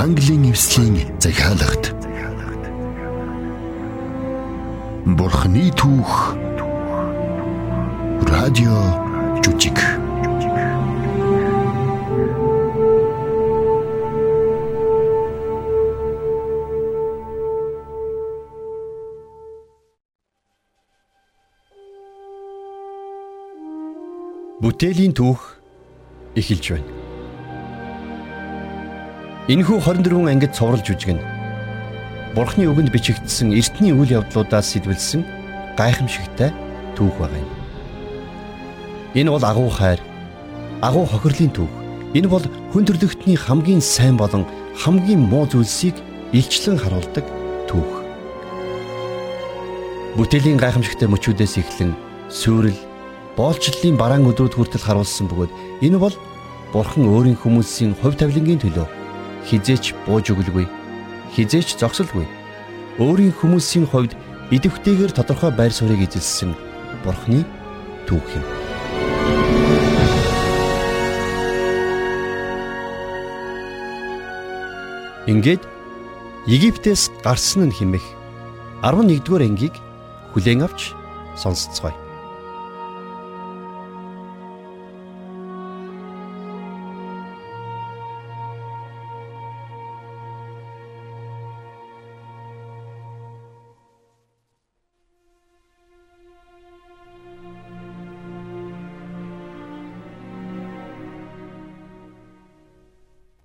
Евангелийн эвслийн захиалагт Бурхны түүх. Радио жүжиг. Бүтээлийн түүх эхэлж байна. Энэхүү 24 ангид цовруулж үжигнэ. Бурхны үгэнд бичигдсэн эртний үйл явдлуудаас сэтвэлсэн гайхамшигтай түүх байгаа юм. Энэ бол агуу хайр, агуу хохирлын түүх. Энэ бол хүн төрлөختний хамгийн сайн болон хамгийн муу зүйлсийг илчлэн харуулдаг түүх. Бүтээлийн гайхамшигтай мөчүүдээс эхлэн сүрэл, боолчлолын бараан өдрүүд хүртэл харуулсан бөгөөд энэ бол Бурхан өөрийн хүмүүсийн хувь тавилангийн төлөө хизээч бууж өгөлгүй хизээч зогсолгүй өөрийн хүмүүсийн хувьд идэвхтэйгээр тодорхой байр суурийг эзэлсэн бурхны түүх юм. Ингээд Египтээс гарсан нь химэх 11-р ангийг хүлээн авч сонсцгоё.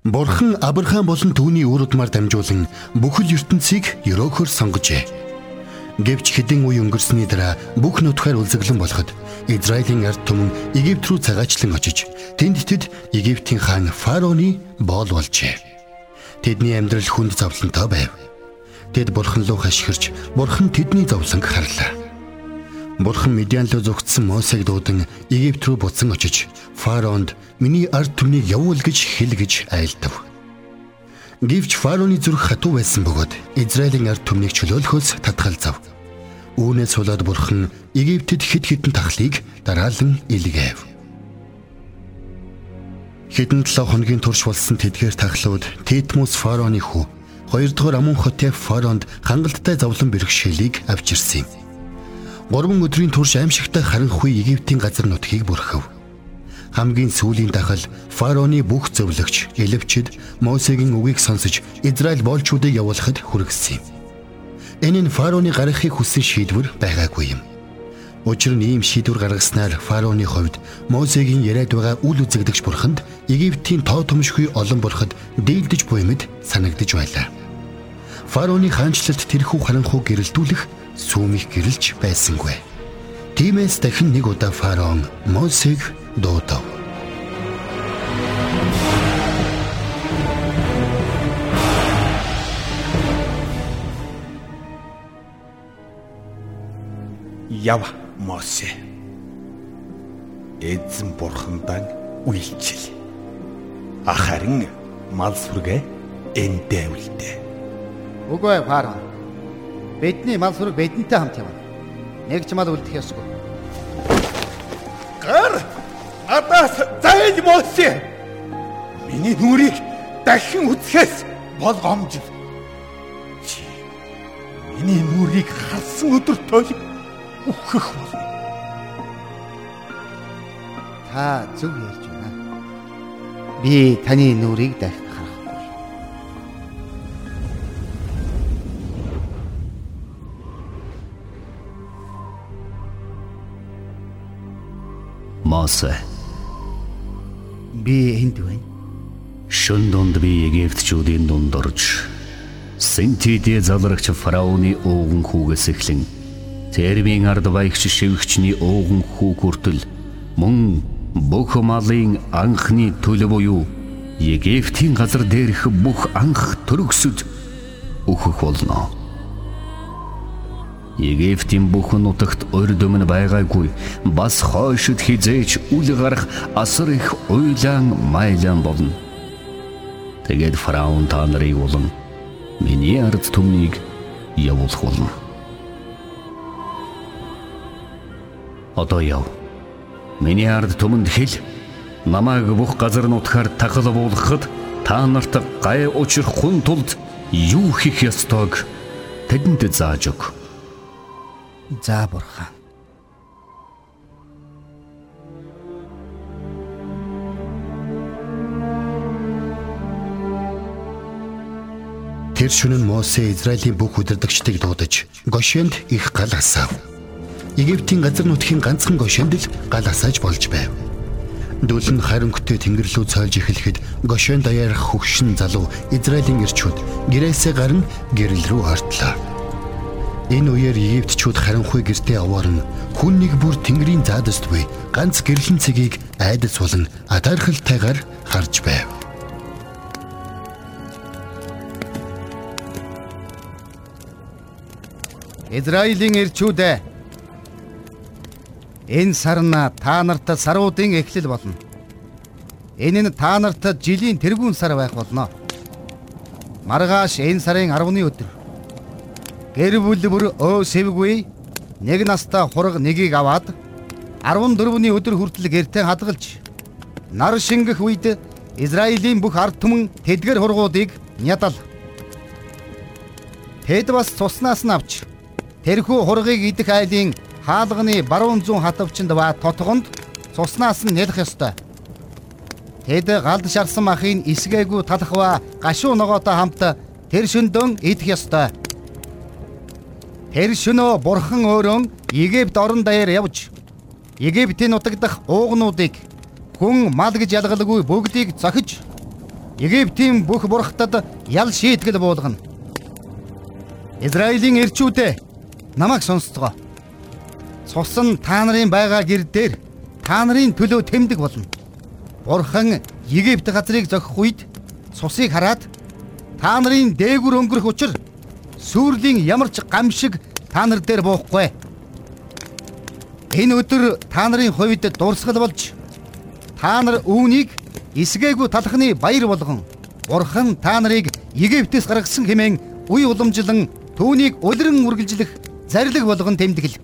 Бурхан Авраам болон түүний үр удмаар дамжуулан бүхэл ертөнцийг өрөөхөр сонгожээ. Гэвч хэдэн үе өнгөрсөний дараа бүх нутгаар үлзэглэн болоход Израилийн ард түмэн Египт рүү цагаачлан очиж тэнд тэд Египтийн хаан фараоны боол болжээ. Тэдний амьдрал хүнд зовлонтой байв. Тэд бурхан руу хашгирч бурхан тэдний зовлонг харлаа. Бурхан Медиан руу зүгтсэн Мосег дуудан Египт рүү буцан очиж фараонд миний ард түмнийг явуул гэж хэл гэж айлдав. Гэвч фараоны зүрх хатуу байсан бөгөөд Израилийн ард түмнийг чөлөөлөхөөс татгалзав. Үүнээс болоод Бурхан Египтэд хэд хэдэн тахлыг дараалан илгээв. Хэдэн 7 хоногийн турш болсон тэдгээр тахлууд Тетмус фараоны хүү хоёрдугаар Амун хотеп фараонд хангалттай зовлон бэрхшээлийг авчирсан юм. Гурван өдрийн турш аимшигтай харанхуй Египтийн газар нутгийг бүрхэв. Хамгийн сүүлийн дахал фараоны бүх зөвлөгч Элевчд Мосегийн үгийг сонсож Израиль боолчуудыг явуулахад хүргэсэн юм. Энэ нь фараоны гаргахыг хүссэн шийдвэр байгаагүй юм. Учир нь ийм шийдвэр гаргаснаар фараоны хувьд Мосегийн яриад байгаа үл үзэгдэгч бурханд Египтийн тоо томшгүй олон бурхад дээлдэж буй мэд санагдж байлаа. Фараоны хаанчлалд тэрхүү харанхуу гэрэлтүүлэх сүүмих гэрэлж байсангүй. Тиймээс дахин нэг удаа фараон Мосег дуудав. Яв Мосе. Эзэн бурхандан үйлчил. Ахарын мал сүргэ эндээ үлдээ. Үгүй фараон Бидний мал сүрэг бидэнтэй хамт явна. Нэг ч мал үлдэх ёсгүй. Гар! Надаас зайлж мөөсөө. Миний нүрийг дахин үзэхээс бол гомж. Чи миний нүрийг харсан өдөртөө үхэх болно. Та зөв ярьж байна. Би таны нүрийг дахин Мосе. Би энд байна. Шөн донд би Египтчүүдийн дунд орж Синтидэ залрагч фараоны ууган хүүгээс эхлэн Термийн ард баягч шивгчний ууган хүү хүртэл мөн бүх малын анхны төлөв буюу Египтийн газар дээрх бүх анх төрөксөд өөхөх болно. Египтийн бүхэн нутагт урд өмнө байгаагүй бас хойшид хизээч үл гарах асар их уйлаан майлаан болно. Тэгээд фараон та нарыг болон миний ард түмнийг явуулах болно. Одоо яв. Миний ард түмэнд хэл намайг бүх газар нутгаар тахал буулгахад та нарт гай учрахгүй тулд юу хийх ёстойг тэдэнд зааж өг. За бурхан. Тэр шөнө нь Мосе Израилийн бүх удирдагчдыг дуудаж Гошенд их гал асаав. Египтийн газар нутгийн ганцхан Гошенд л гал асааж болж байв. Дүүл нь харанхуйтэй тэнгэр рүү цойлж эхлэхэд Гошен даяарх хөгшин залуу Израилийн ирчүүд гэрээсээ гарна гэрэл рүү ортлоо. Энэ үеэр Египтчүүд харанхуй гэртээ аваарн хүн нэг бүр тэнгэрийн заадast буй ганц гэрлэн цэгийг айдас болон атаархалтайгаар харж байв. Израилийн ирчүүдээ энэ сарна та нарт саруудын эхлэл болно. Энэ нь та нарт жилийн тэргүүн сар байх болно. Маргааш энэ сарын 10-ны өдөр гэр бүл бүр өө сэвгүй нэг настай хураг нэгийг аваад 14-ний өдөр хүртэл гэртээ хадгалж нар шингэх үед Израилийн бүх ард түмэн тэдгэр хургуудыг нядал. Тэд бас цуснаас нь авч Тэрхүү хургийг идэх айлын хаалганы баруун зүүн хатавчинд ба тотгонд цуснаас нь нэлэх ёстой. Тэд галд шарсан махын эсгээгүй талах ба гашуу ногоотой хамт тэр шөндөн идэх ёстой. Тэр шөнөө бурхан өөрөө Египт орон даяар явж Египтийн нутаг дахь уугнуудыг хүн мал гэж ялгалгүй бүгдийг зохиж Египтийн бүх бурхтад ял шийтгэл буулгана. Израилийн ирчүүдээ намайг сонсцгоо. Цус нь та нарын байгаа гэр дээр та нарын төлөө тэмдэг болно. Бурхан Египт газрыг зохих үед цусыг хараад та нарын дээгүр өнгөрөх учир сүрлийн ямар ч гамшиг та нар дээр буухгүй. Энэ өдөр та нарын хувьд дурсгал болж та нар үүнийг эсгээгүй талхны баяр болгон Бурхан та нарыг Египтээс гаргасан хэмээн үе уламжлан түүнийг улиран үргэлжлэх зарлиг болгон тэмдэглэв.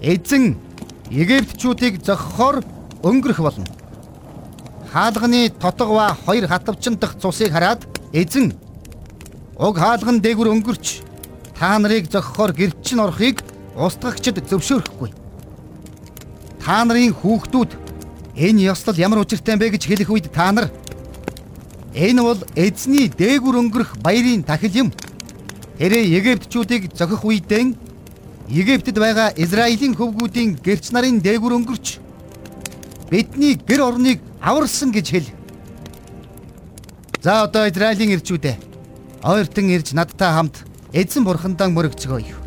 Эзэн Египтчүүдийг зохихоор өнгөрөх болно. Хаалганы тотго ба хоёр хатавчин дахь цусыг хараад эзэн уг хаалган дээгүр өнгөрч та нарыг зохихоор гэрчин орохыг устгагчд зөвшөөрөхгүй. Та нарын хүүхдүүд энэ ёслол ямар учиртай бэ гэж хэлэх үед та нар энэ бол эзний дээгүр өнгөрөх баярын тахил юм Тэрэ Египтчүүдийг зохих үедээ Египтэд байгаа Израилийн хөвгүүдийн гэрч нарын дээгүр өнгөрч бидний гэр орныг аварсан гэж хэл. За одоо Израилийн ирчүүдээ ойртон ирж надтай хамт эзэн бурхандаа мөрөгцгөөе.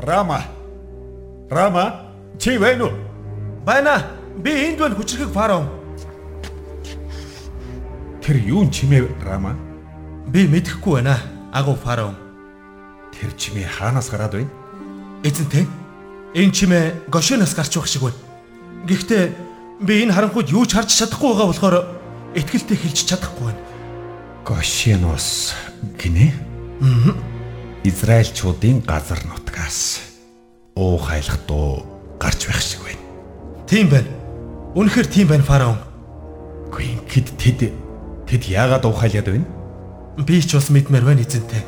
Рама. Рама, чи байна уу? Байна. Би энд байна хүчрхэг фараон. Тэр юу чимээ Рама? Би мэдэхгүй байна. Агуу фараон. Тэр чимээ хаанаас гараад байна? Эзэнтэй. Энэ чимээ Гошенаас гарч байх шиг байна. Гэхдээ би энэ харанхуйд юу ч харж чадахгүй байгаа болохоор итгэлтэй хэлж чадахгүй байна. Гошеноос гинэ? Аа. Израильчуудын газар нутгаас уу хайлах дуу гарч байх шиг байна. Тийм байна. Үнэхээр тийм байна фараон. Ингэд тэд тэд яагаад уу хайлаад байна? Би ч бас мэдмээр байна эзэнтэй.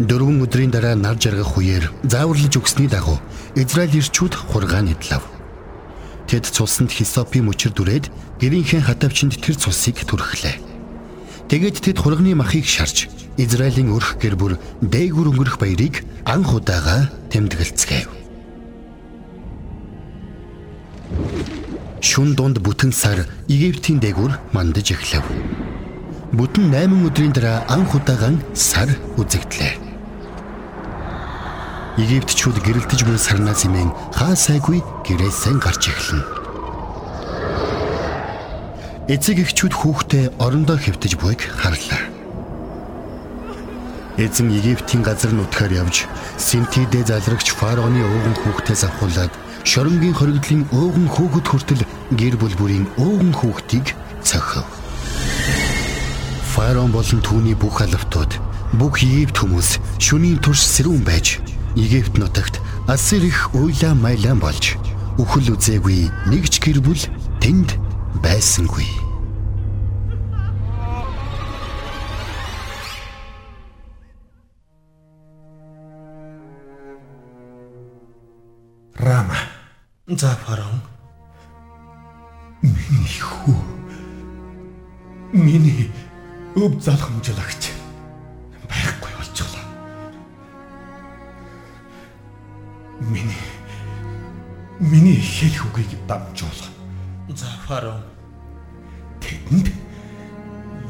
Дөрвөн өдрийн дараа нар жаргах үеэр зааварлаж өгсөний дагуу Израиль ирчүүд хургаан идлав. Тэд цусанд хисопи мөчөр дүрээд гэрийнхээ хатавчинд тэр цусыг түрхлээ. Тэгээд тэд хурганы махыг шарж Израилийн өрх гэр бүр дээгүр өнгөрөх баярыг анх удаага тэмдэглэцгээв. Шүн дунд бүтэн сар Египтийн дээгүр мандаж эхлэв. Бүтэн 8 өдрийн дараа анх удаагаан сар үзэгдлээ. Египтчүүд гэрэлтэж буй сарнаа зэмэн хаа сайгүй гэрээсээ гарч эхэлнэ. Эцэг эхчүүд хүүхдээ орондоо хэвтэж буйг харлаа. Эзэн Египтийн газар нутгаар явж Синтидэ залрагч фараоны ууган хүүхдээс авахуулаад шоронгийн хоригдлын ууган хүүхэд хүртэл гэр бүл бүрийн ууган хүүхдийг цохив. Фараон болон түүний бүх алавтууд бүх Египт хүмүүс шөнийн турш сэрүүн байж Египт нутагт асар их уйлаа майлаа болж үхэл үзээгүй нэг ч гэр бүл тэнд байсангүй. Рама. За фараон. Миний хүү. Миний өв залхамжлагч миний хэл хүгийг дамжуул. За фараон. Тэдэнд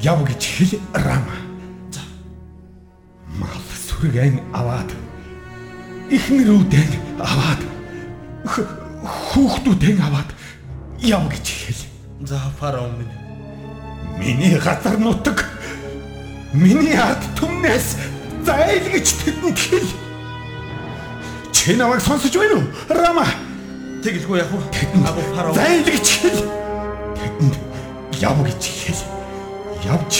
яв гэж хэл Рама. За. Мал сүргэн аваад ихнэрүүдэн аваад хүүхдүүдэн аваад яв гэж хэл. За фараон минь. Миний газар нутаг миний ард түмнээс зайлгч тэдэнд хэл. Чи намайг сонсож байна уу? Рама Тэгэлгүй яах вэ? Агуу фараон. зайлгч хэл. Тэдэнд яв гэж хэл. Явж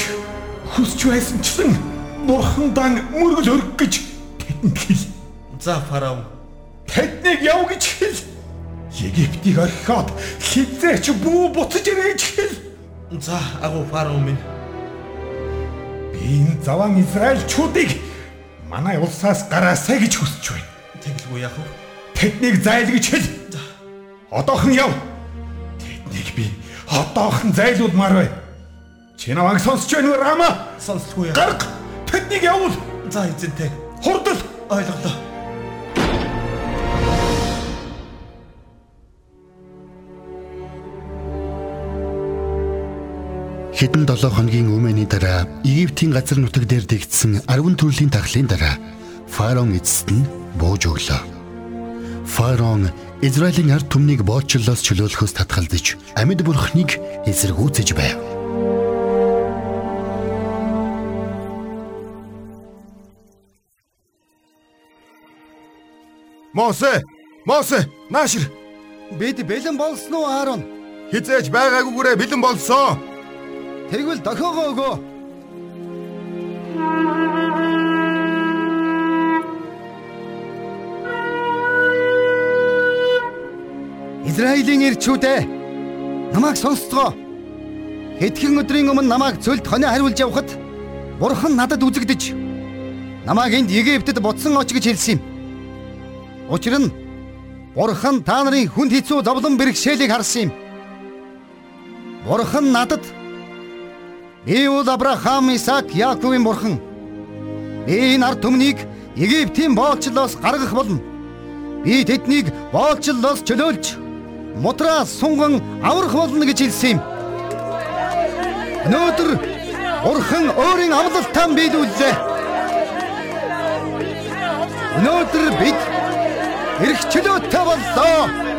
хүсч байсан чинь бурхандан мөргөл өрг гэж тэдэнд хэл. За фараон. Тэднийг яв гэж хэл. Египтийг орхиод хизээч бүү буцаж ирэй гэж хэл. За агуу фараон минь. Би энэ заван Израильчүүдийг манай улсаас гараасай гэж хүсэж байна. Тэгэлгүй яах вэ? Тэднийг зайлгж хэл. Одоохон яв. Тэднийг би одоохон зайлуулмаар бай. Чи намайг сонсч байна уу, Рама? Сонсдгүй. Гарга. Тэднийг явуул. За эзэнтэй. Хурдал. Ойлголоо. Хэдэн 7 хоногийн өмнөний дараа Египтийн газар нутаг дээр дэгдсэн 10 төрлийн тахлын дараа фараон эцэст нь бууж өглөө. Фараон Израилийн ард түмнийг боочлолоос чөлөөлөхөөс татгалзаж амьд бурхныг эсэргүүцэж байв. Мосе! Мосе! Наашир! Бид бэлэн болсон уу Аарон? Хизээж байгаагүйгээрээ бэлэн болсон. Тэгвэл дохиогоо өгөө. Израилийн ирчүүдээ намайг сонсцгоо. Хэдхэн өдрийн өмнө намайг цөлд хонио хариулж явхад Бурхан надад үзэгдэж намайг энд Египтэд буцсан оч гэж хэлсэн юм. Учир нь Бурхан та нарын хүнд хэцүү зовлон бэрхшээлийг харсан юм. Бурхан надад би бол Авраам, Исаак, Яаковын Бурхан. Би энэ ард түмнийг Египтийн боолчлоос гаргах болно. Би тэднийг боолчлоос чөлөөлж мудраа сунган аврах болно гэж хэлсэн юм. Өнөөдөр Бурхан өөрийн амлалтаа биелүүллээ. Өнөөдөр бид эрх чөлөөтэй боллоо.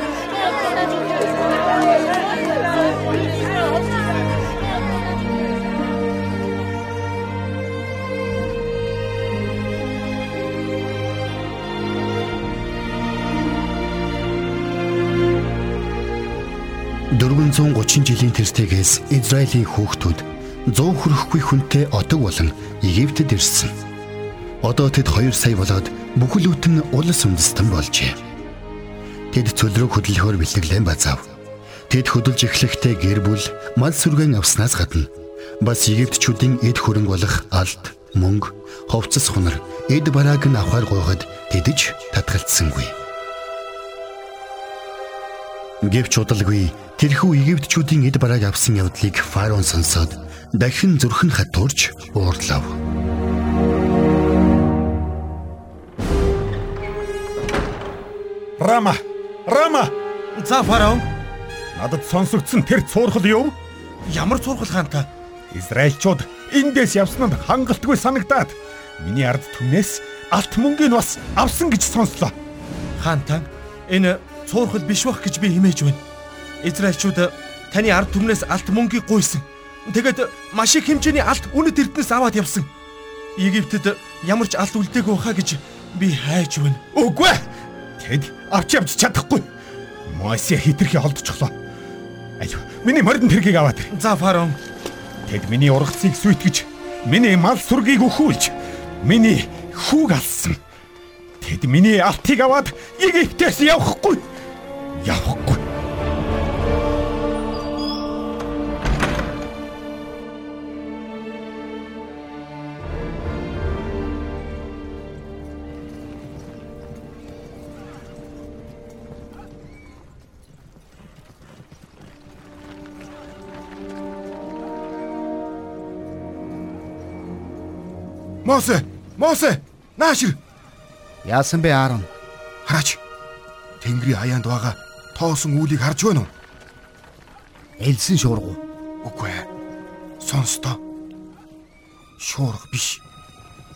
430 жилийн тэртегээс Израилийн хүүхдүүд 100 хүрэхгүй хүнтэй отог болон Египтэд ирсэн. Одоо тэд 2 сая болоод бүхэл бүтэн улс үндэстэн болжээ. Тэд цөл рүү хөдлөхөөр бэлтгэлэн базав. Тэд хөдөлж эхлэхдээ гэр бүл мал сүргэн авснаас гадна бас Египтчүүдийн эд хөрөнгө болох алд, мөнгө, ховцос хунар, эд барааг нь авахар гуйхад тэдэж татгалцсангүй. Гэвч удалгүй тэрхүү Египтчүүдийн эд барааг авсан явдлыг фараон сонсоод дахин зүрхэн хатуурч уурлав. Рама. Рама. За фараон. Надад сонсогдсон тэр цуурхал юу? Ямар цургал хаанта? Израильчууд эндээс явсан нь хангалтгүй санагдаад миний ард түмнээс алт мөнгийг бас авсан гэж сонслоо. Хаантан энэ цуурхал биш бах гэж би химээж байна. Израильчууд таны ард түмнээс алт мөнгийг гуйсан. Тэгэд маш их хэмжээний алт үнэт эрдэнэс аваад явсан. Египтэд ямар ч алт үлдээгүй хаа гэж би хайж байна. Үгүй ээ. Тэд авч явж чадахгүй. Мосе хитрхи олдчихлоо. Аюу, миний мордон тэргийг аваад ир. За фараон, Тэд миний ургацыг сүйтгэж, миний мал сүргийг өхүүлж, миний хүүг алсан. Тэд миний алтыг аваад Египтээс явахгүй. Явахгүй. Мосе! Мосе! Наашир! Яасан бэ Аарон? Хараач. Тэнгэрийн хаяанд байгаа тоосон үүлийг харж байна уу? Элсэн шуургу. Үгүй ээ. Сонстоо. Шуурга биш.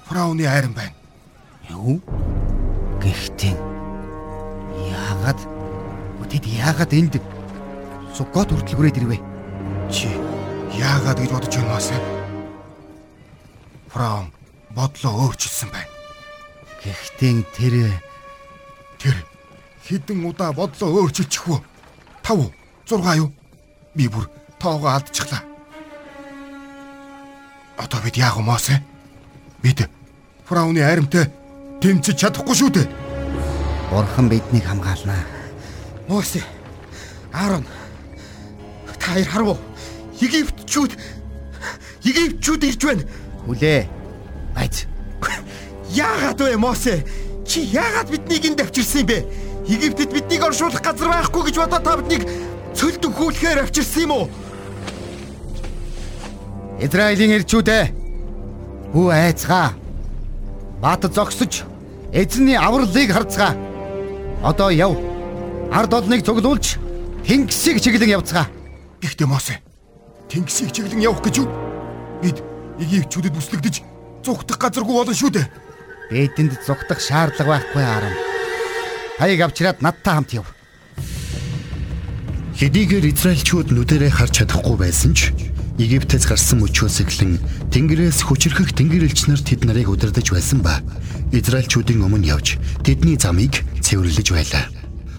Фрауны айран байна. Юу? Гэхдээ яагаад өдөд яагаад энд Суккот хүртэл хүрээд ирвэ? Чи яагаад гэж бодож байна Мосе? Фраун бодлоо өөрчилсөн байна. Гэхдээ тэр Тэр хідэн удаа бодлоо өөрчилчих үү? 5 6 юу? Би бүр тоогоо алдчихлаа. Одоо бид яах вэ Мосе? Бид Фрауны айрамтай тэмцэж чадахгүй шүү дээ. Бурхан биднийг хамгаалнаа. Мосе. Аарон. Та хоёр харав уу? Египтчүүд Египтчүүд ирж байна. Хүлээ. Байц. Яагаад вэ Мосе? Чи яагаад биднийг энд авчирсан юм бэ? Египтэд биднийг оршуулах газар байхгүй гэж бодоод та биднийг цөлд өхүүлэхээр авчирсан юм уу? Израилийн ирчүүдээ хүү айцгаа. Бат зогсож эзний авралыг харцгаа. Одоо яв. Ард олныг цуглуулж тэнгисийг чиглэн явцгаа. Гэхдээ Мосе тэнгисийг чиглэн явах гэж юу? Бид Египтчүүдэд бүслэгдэж зүгтах газаргүй болно шүү дээ. Бидэнд зогтох шаардлага байхгүй Аарон. Хаяг авчираад надтай хамт яв. Хэдийгээр Израильчууд нүдэрээ харж чадахгүй байсан ч Египтээс гарсан мөчөөс эхлэн Тэнгэрээс хүчрхэх тэнгэр элч нар тэд нарыг удирдах байсан ба Израильчүүдийн өмнө явж тэдний замыг цэвэрлэж байлаа.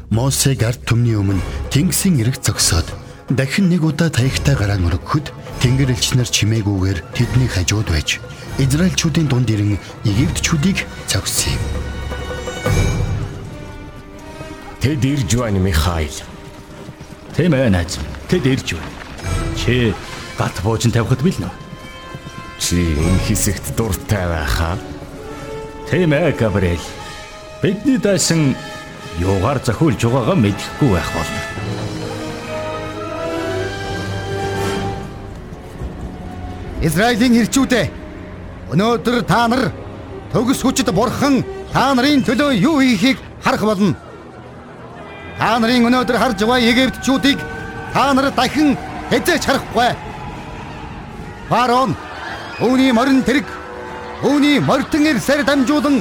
Мосе ард түмний өмнө Тэнгисийн эрэг зогсоод дахин нэг удаа таягтай гараа өргөхөд тэнгэр элч нар чимээгүйгээр тэдний хажууд байж Израильчүүдийн дунд ирэн Египтчүүдийг цогсон юм. Тэд ирж байна Михаил. Тийм ээ найз. Тэд ирж байна. Чи гат буужин тавихад билнэ. Чи энэ хэсэгт дуртай байхаа. Тийм ээ Габриэл. Бидний дайсан юугаар зохиулж байгаагаа мэдэхгүй байх болно. Израилийн ирчүүдээ өнөөдөр та нар төгс хүчит бурхан та нарын төлөө юу хийхийг харах болно. Та нарын өнөөдөр харж байгаа Египтчүүдийг та нар дахин хэзээч харахгүй. Фараон үүний морин тэрэг үүний мортон ирсээр дамжуулан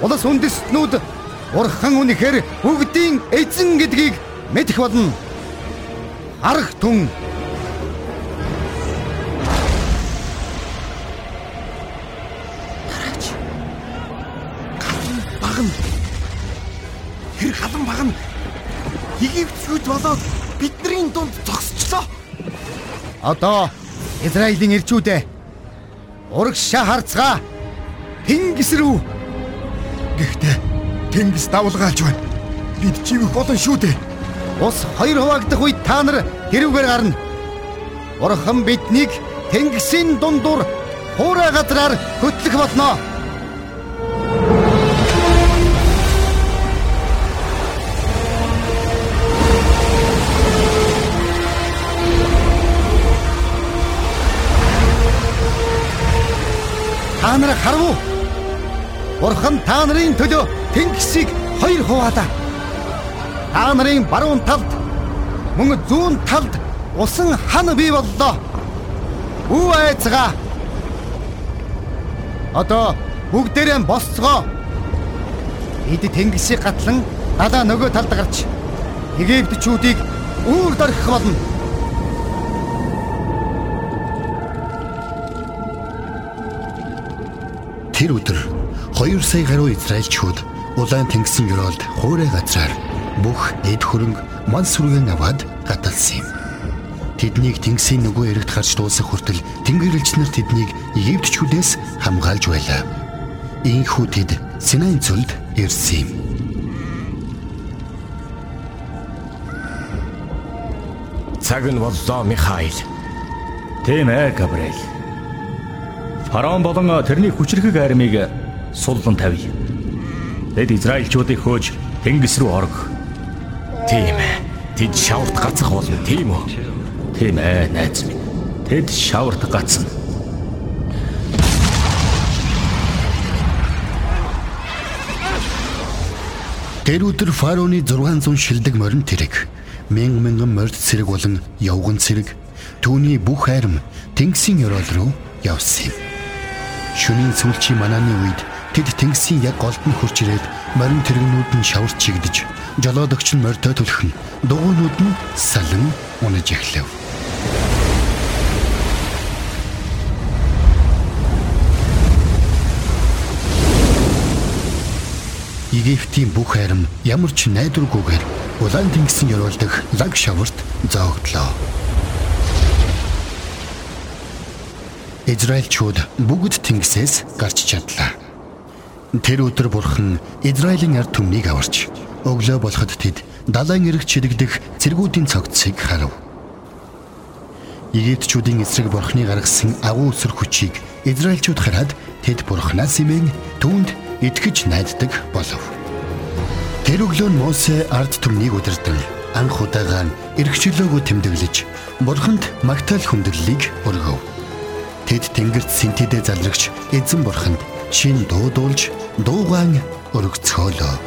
улас үндэстнүүд бурхан үнэхээр бүгдийн эзэн гэдгийг мэдэх болно. Арх түн Египтчүүд болоод бидний дунд зогсчлоо. Одоо Израилийн ирчүүдээ урагшаа харцгаа Тэнгис рүү Гэхдээ Тэнгис давлгаалж байна. Бид чивэх болон шүү дээ. ус хоёр хуваагдах үед та нар тэрүүгээр гарна. Бурхан биднийг Тэнгисийн дундуур хуурай газраар хөтлөх болно. Та нар харав уу? Бурхан та нарын төлөө Тэнгисийг хоёр хуваалаа. Та нарын баруун талд мөн зүүн талд усан хан бий боллоо. Үу айцгаа. Одоо бүгдээрээ босцгоо. Эд тэнгисийг гатлан далаа нөгөө талд гарч Египтчүүдийг үүр дөрөх болно. Тэр өдөр 2 сая гаруй Израильчууд улаан тэнгисийн ёроолд хуурай газраар бүх эд хөрөнгө мал сүргэн аваад гаталсан юм. Тэднийг тэнгисийн нөгөө эрэгт гарч дуусах хүртэл тэнгэрэлч нар тэднийг Египтчүүдээс хамгаалж байлаа. Ийхүү тэд Синайн цөлд ирсэн юм. Цаг нь боллоо Михаил. Тийм ээ Габриэл. Фараон болон тэрний хүчрхэг армийг суллан тавь. Тэд Израильчуудыг хөөж тэнгис рүү орох. Тийм ээ. Тэд шаварт гацах болно, тийм үү? Тийм ээ, найз минь. Тэд шаварт гацна. Тэр өдөр фараоны 600 шилдэг морин тэрэг, мянган мянган морд цэрэг болон явган цэрэг түүний бүх айрам тэнгисийн ёроол руу явсан юм. Шөнийн сүүлчийн манааны үед тэд тэнгисийн яг голд нь хурж ирээд морин тэрэгнүүд нь шаварч чигдэж, жолоодогч нь морьтой түлхэн, дугуйнууд нь салан унаж эхлэв. Египтийн бүх хайрам ямар ч найдваргүйгээр улаан тэнгисийн ёроолдох лаг шаварт зоогдлоо. Израильчууд бүгд тэнгисээс гарч чадлаа. Тэр өдөр бурхан Израилийн ард түмнийг аварч өглөө болоход тэд далайн эрэг чирэгдэх цэргүүдийн цогцыг харав. Египтчүүдийн эсрэг бурханы гаргасан агуу өсөр хүчийг Израильчууд хараад тэд бурханаас имэн түүнд итгэж найддаг болов. Тэр өглөө нь Мосе ард түмнийг удирдан анх удаага эргчлөөгөө тэмдэглэж бурханд магтаал хүндэглэлийг өргөв. Тэд тэнгэрт синтедэ залрагч эзэн бурханд шин дуудуулж дуугаан өргөцөөлөө.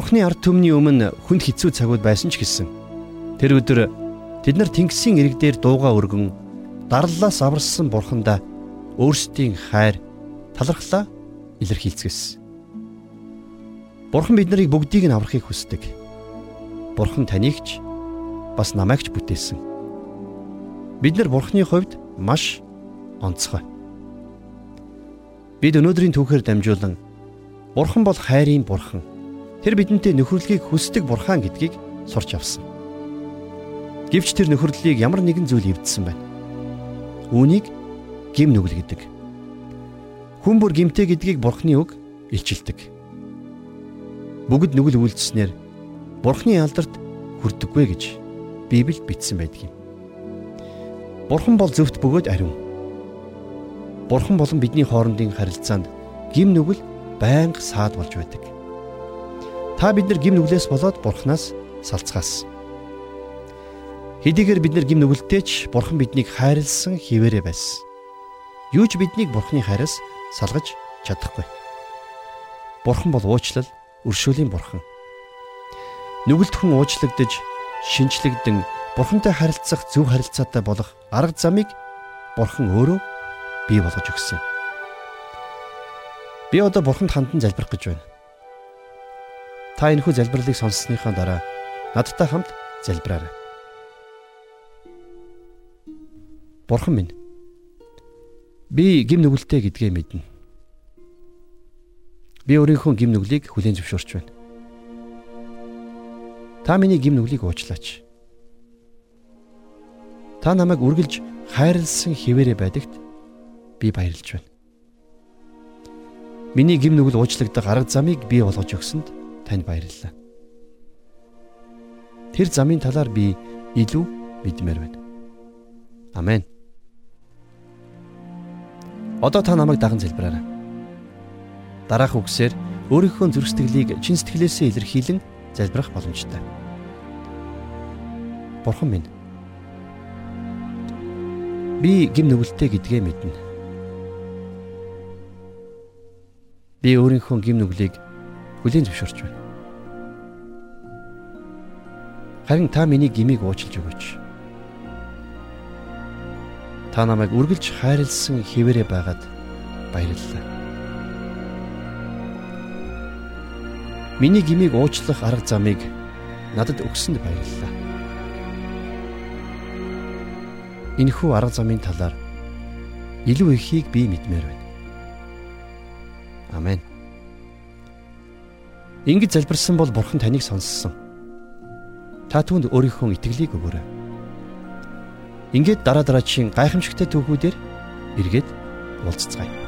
Бурхны ард түмний өмнө хүнд хэцүү цагууд байсан ч гэсэн тэр өдөр тэд нар Тэнгисийн ирэг дээр дууга өргөн дарлалаас аварсан Бурхандаа өөрсдийн хайр талархлаа илэрхийлцгээсэн. Бурхан бид нарыг бүгдийг нь аврахыг хүсдэг. Бурхан таныг ч бас намайг ч бүтээсэн. Бид нар Бурханы хувьд маш онцгой. Бид өнөөдрийн түүхээр дамжуулан Бурхан бол хайрын Бурхан Тэр бидэнтэй нөхөрлөлийг хүсдэг бурхан гэдгийг сурч авсан. Гэвч тэр нөхөрлөлийг ямар нэгэн зүйл эвдсэн байна. Үүнийг гим нүгэл гэдэг. Хүн бүр гимтэй гэдгийг бурхны үг илчилдэг. Бүгд нүгэл үйлдэснээр бурхны алдарт хүрдэггүй гэж Библиэд бичсэн байдаг юм. Бурхан бол зөвхт бөгөөд ариун. Бурхан болон бидний хоорондын харилцаанд гим нүгэл байнга саад болж байдаг. Та бид нар гим нүглээс болоод бурхнаас салцгаас. Хэдийгээр бид нар гим нүгэлтэй ч бурхан биднийг хайрлсан хിവэрэ байсан. Юу ч биднийг бурхны хайраас салгаж чадахгүй. Бурхан бол уучлал, өршөөлийн бурхан. Нүгэлтхэн уучлагдж, шинчлэгдэн бурхантай харилцах зөв харилцаатай болох арга замыг бурхан өөрөө бий болгож өгсөн. Би одоо бурханд хандан залбирах гэж байна. Та энэхүү залбирлыг сонссныхаа дараа надтай хамт залбираарай. Бурхан минь. Би гим нүгэлтэй гэдгээ мэднэ. Би өөрийнхөө гим нүглийг хүлээн зөвшөөрч байна. Та миний гим нүглийг уучлаач. Та намайг үргэлж хайрлсан хിവэрэ байдагт би баярлж байна. Миний гим нүгэл уучлагдах арга замыг бий болгож өгсөнд танд баярлалаа. Тэр замын талаар би илүү мэдмээр байна. Амен. Одоо та намайг даган залбираарай. дараах үгсээр өөрийнхөө зүрх сэтгэлийг чин сэтгэлээсээ илэрхийлэн залбирах боломжтой. Бурхан минь би гим нүгэлтэй гэдгээ мэднэ. Би өөрийнхөө гим нүглийг хүлээн зөвшөөрч байна. Харин та миний гмийг уучлж өгөөч. Та намайг үргэлж хайрлсан хിവэрэ байгаад баярлалаа. Миний гмийг уучлах арга замыг надад өгсөнд баярлалаа. Энэхүү арга замын талаар илүү ихийг би мэдмээр байна. Амен. Ингэж залбирсан бол Бурхан таныг сонссон. Та түүнд өөрийнхөө итгэлийг өгөөрэй. Ингээд дараа дараачийн гайхамшигтай түүхүүдээр эргээд уулзцгаая.